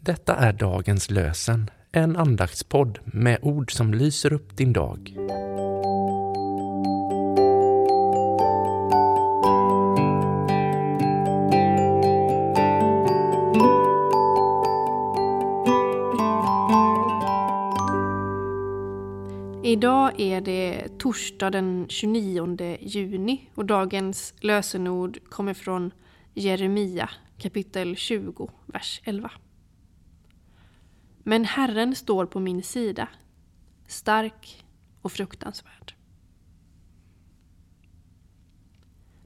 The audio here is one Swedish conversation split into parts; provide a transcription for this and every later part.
Detta är dagens lösen, en andaktspodd med ord som lyser upp din dag. Idag är det torsdag den 29 juni och dagens lösenord kommer från Jeremia kapitel 20, vers 11. Men Herren står på min sida, stark och fruktansvärd.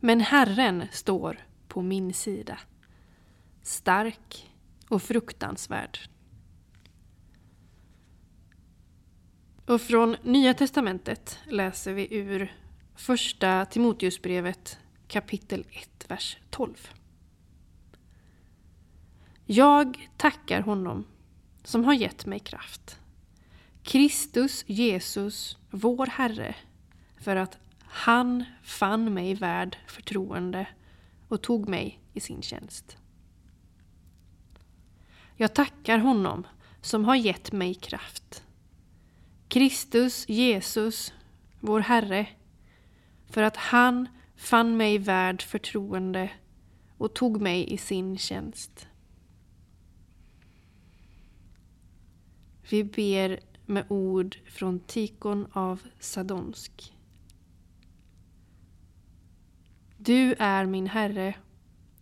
Men Herren står på min sida, stark och fruktansvärd. Och från Nya Testamentet läser vi ur Första Timoteusbrevet kapitel 1, vers 12. Jag tackar honom som har gett mig kraft. Kristus Jesus, vår Herre, för att han fann mig värd förtroende och tog mig i sin tjänst. Jag tackar honom som har gett mig kraft. Kristus Jesus, vår Herre, för att han fann mig värd förtroende och tog mig i sin tjänst. Vi ber med ord från Tikon av Sadonsk. Du är min Herre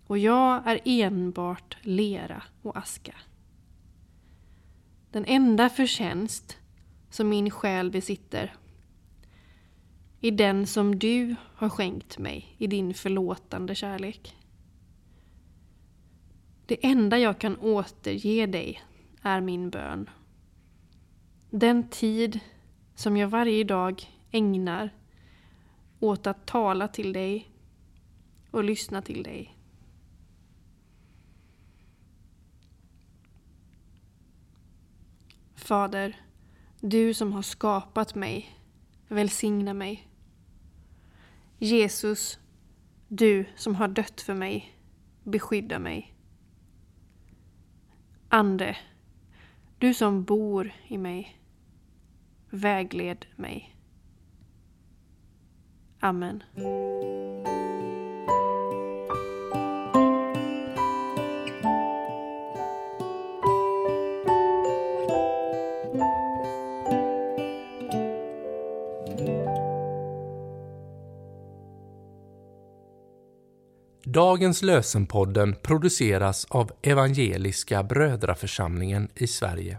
och jag är enbart lera och aska. Den enda förtjänst som min själ besitter är den som du har skänkt mig i din förlåtande kärlek. Det enda jag kan återge dig är min bön. Den tid som jag varje dag ägnar åt att tala till dig och lyssna till dig. Fader, du som har skapat mig, välsigna mig. Jesus, du som har dött för mig, beskydda mig. Ande, du som bor i mig, vägled mig. Amen. Dagens lösenpodden produceras av Evangeliska Brödraförsamlingen i Sverige